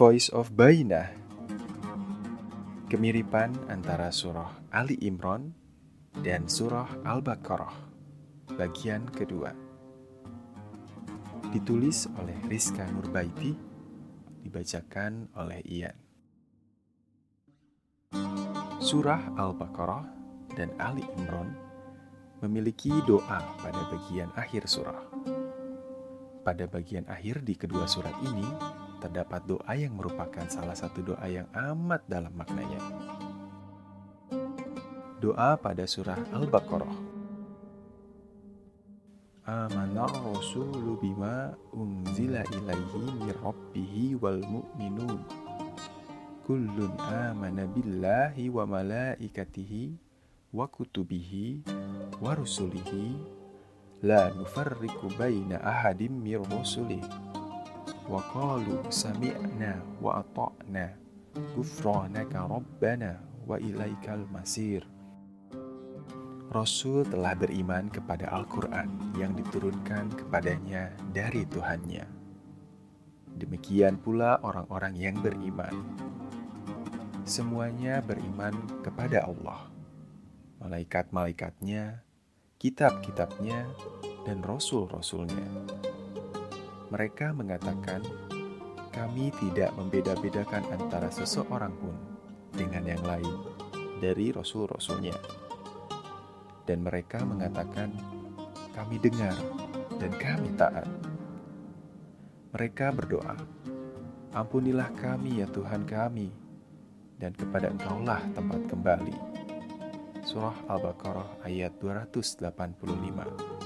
Voice of Bainah Kemiripan antara surah Ali Imran dan surah Al-Baqarah Bagian kedua. Ditulis oleh Rizka Nurbaiti Dibacakan oleh Ian. Surah Al-Baqarah dan Ali Imran memiliki doa pada bagian akhir surah. Pada bagian akhir di kedua surat ini, terdapat doa yang merupakan salah satu doa yang amat dalam maknanya. Doa pada surah Al-Baqarah. Amanar rasulu bima unzila ilaihi min rabbihi wal mu'minun. Kullun amana billahi wa malaikatihi wa kutubihi wa rusulihi la nufarriku baina ahadim mir rusulihi sami'na wa ata'na ghufranaka rabbana wa ilaikal Rasul telah beriman kepada Al-Quran yang diturunkan kepadanya dari Tuhannya. Demikian pula orang-orang yang beriman. Semuanya beriman kepada Allah, malaikat-malaikatnya, kitab-kitabnya, dan rasul-rasulnya. Mereka mengatakan, "Kami tidak membeda-bedakan antara seseorang pun dengan yang lain dari rasul-rasulnya." Dan mereka mengatakan, "Kami dengar dan kami taat." Mereka berdoa, "Ampunilah kami ya Tuhan kami, dan kepada Engkaulah tempat kembali." Surah Al-Baqarah ayat 285.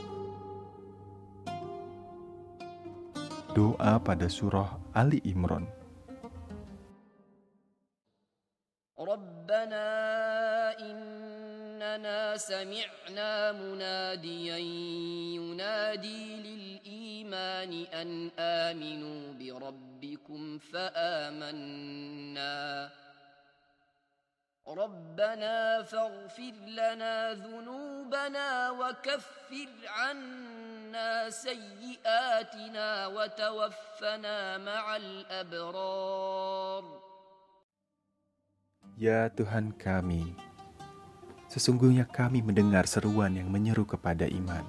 Doa pada surah Ali Imran. ربنا إننا سمعنا مناديا ينادي للإيمان أن آمنوا بربكم فآمنا ربنا فاغفر لنا ذنوبنا وكفر عنا سيئاتنا وتوفنا مع الأبرار Ya Tuhan kami, sesungguhnya kami mendengar seruan yang menyeru kepada iman,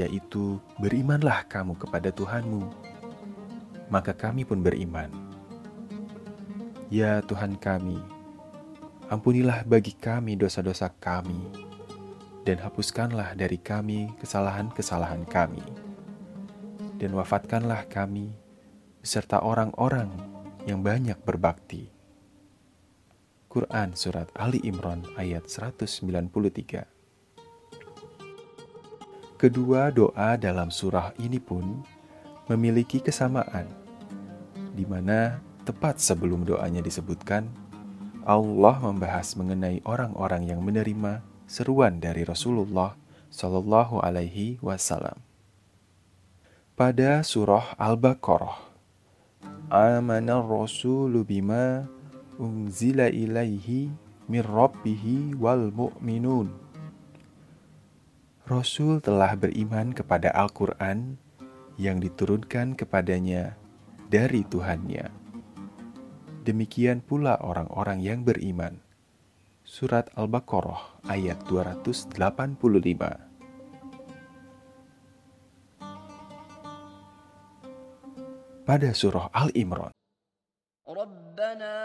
yaitu berimanlah kamu kepada Tuhanmu, maka kami pun beriman. Ya Tuhan kami, ampunilah bagi kami dosa-dosa kami, dan hapuskanlah dari kami kesalahan-kesalahan kami, dan wafatkanlah kami beserta orang-orang yang banyak berbakti. Quran Surat Ali Imran ayat 193 Kedua doa dalam surah ini pun memiliki kesamaan, di mana tepat sebelum doanya disebutkan, Allah membahas mengenai orang-orang yang menerima seruan dari Rasulullah Shallallahu Alaihi Wasallam. Pada surah Al-Baqarah, Amanar Rasulu bima unzila ilaihi min rabbihi wal mu'minun. Rasul telah beriman kepada Al-Quran yang diturunkan kepadanya dari Tuhannya Demikian pula orang-orang yang beriman. Surat Al-Baqarah ayat 285. Pada surah Al-Imran. ربنا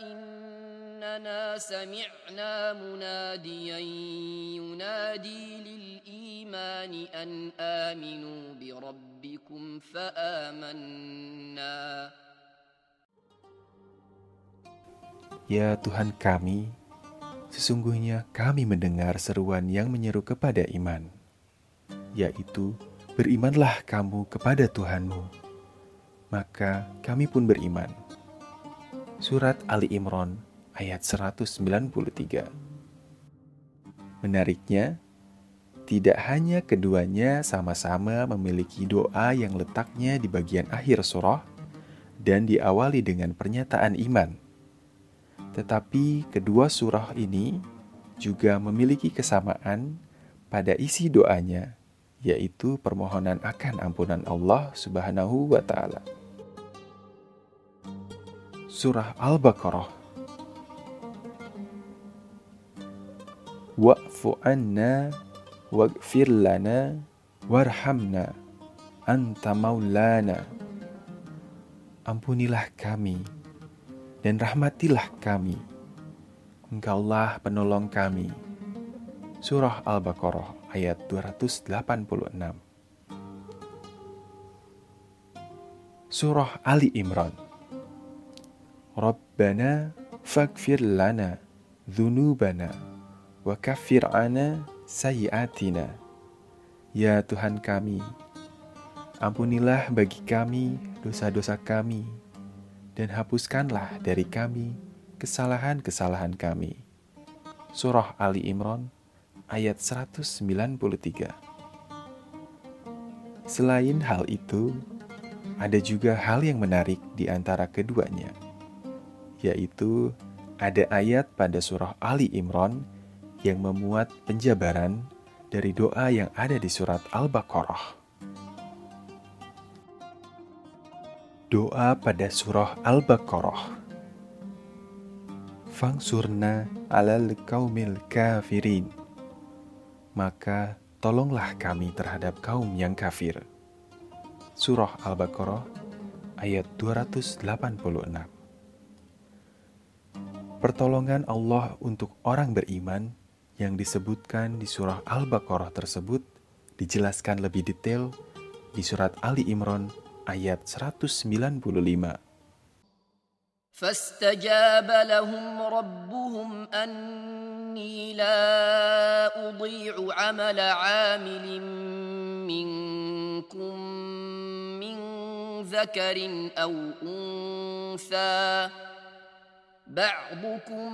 إننا سمعنا مناديا ينادي للإيمان أن آمنوا بربكم فآمنا Ya Tuhan kami, sesungguhnya kami mendengar seruan yang menyeru kepada iman, yaitu berimanlah kamu kepada Tuhanmu. Maka kami pun beriman. Surat Ali Imran ayat 193 Menariknya, tidak hanya keduanya sama-sama memiliki doa yang letaknya di bagian akhir surah dan diawali dengan pernyataan iman, tetapi kedua surah ini juga memiliki kesamaan pada isi doanya, yaitu permohonan akan ampunan Allah Subhanahu wa Ta'ala. Surah Al-Baqarah Wa'fu anna waghfir lana warhamna anta maulana Ampunilah kami dan rahmatilah kami. Engkaulah penolong kami. Surah Al-Baqarah ayat 286 Surah Ali Imran. Rabbana faghfir lana dhunubana wa kaffir ana sayyiatina Ya Tuhan kami ampunilah bagi kami dosa-dosa kami dan hapuskanlah dari kami kesalahan-kesalahan kami Surah Ali Imran ayat 193 Selain hal itu, ada juga hal yang menarik di antara keduanya, yaitu ada ayat pada surah Ali Imran yang memuat penjabaran dari doa yang ada di surat Al-Baqarah. Doa pada surah Al-Baqarah. Fangsurna alal kaumil kafirin maka tolonglah kami terhadap kaum yang kafir. Surah Al-Baqarah ayat 286. Pertolongan Allah untuk orang beriman yang disebutkan di surah Al-Baqarah tersebut dijelaskan lebih detail di surat Ali Imran ayat 195. فاستجاب لهم ربهم أني لا أضيع عمل عامل منكم من ذكر أو أنثى بعضكم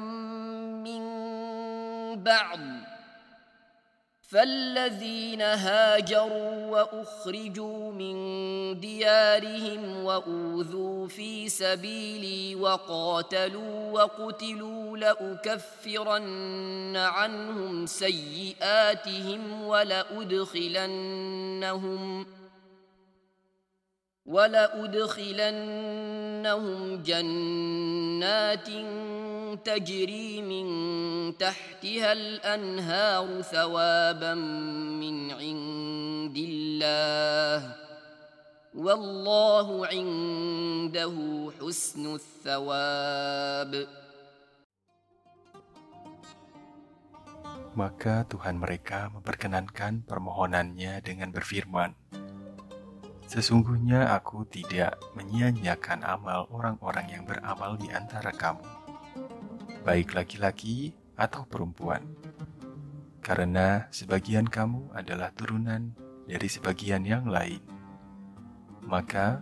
من بعض فالذين هاجروا واخرجوا من ديارهم واوذوا في سبيلي وقاتلوا وقتلوا لاكفرن عنهم سيئاتهم ولادخلنهم ولأدخلنهم جنات تجري من تحتها الأنهار ثوابا من عند الله والله عنده حسن الثواب Maka Tuhan mereka memperkenankan permohonannya dengan berfirman, Sesungguhnya aku tidak menyia-nyiakan amal orang-orang yang beramal di antara kamu, baik laki-laki atau perempuan, karena sebagian kamu adalah turunan dari sebagian yang lain. Maka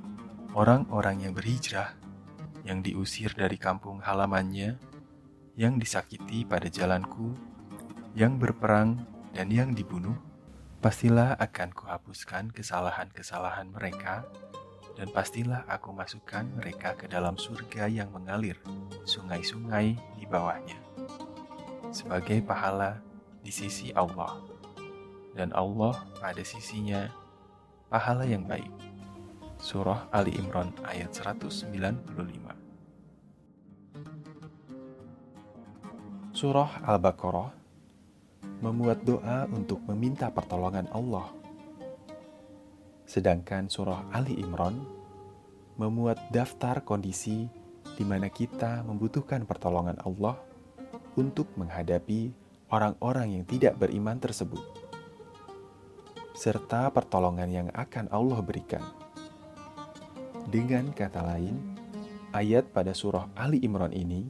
orang-orang yang berhijrah, yang diusir dari kampung halamannya, yang disakiti pada jalanku, yang berperang dan yang dibunuh, Pastilah akan kuhapuskan kesalahan-kesalahan mereka, dan pastilah aku masukkan mereka ke dalam surga yang mengalir sungai-sungai di bawahnya, sebagai pahala di sisi Allah, dan Allah pada sisinya pahala yang baik. Surah Ali Imran ayat 195 Surah Al-Baqarah memuat doa untuk meminta pertolongan Allah. Sedangkan surah Ali Imran memuat daftar kondisi di mana kita membutuhkan pertolongan Allah untuk menghadapi orang-orang yang tidak beriman tersebut, serta pertolongan yang akan Allah berikan. Dengan kata lain, ayat pada surah Ali Imran ini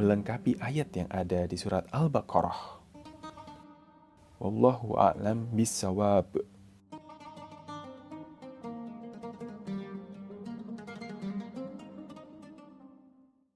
melengkapi ayat yang ada di surat Al-Baqarah. والله أعلم بالثواب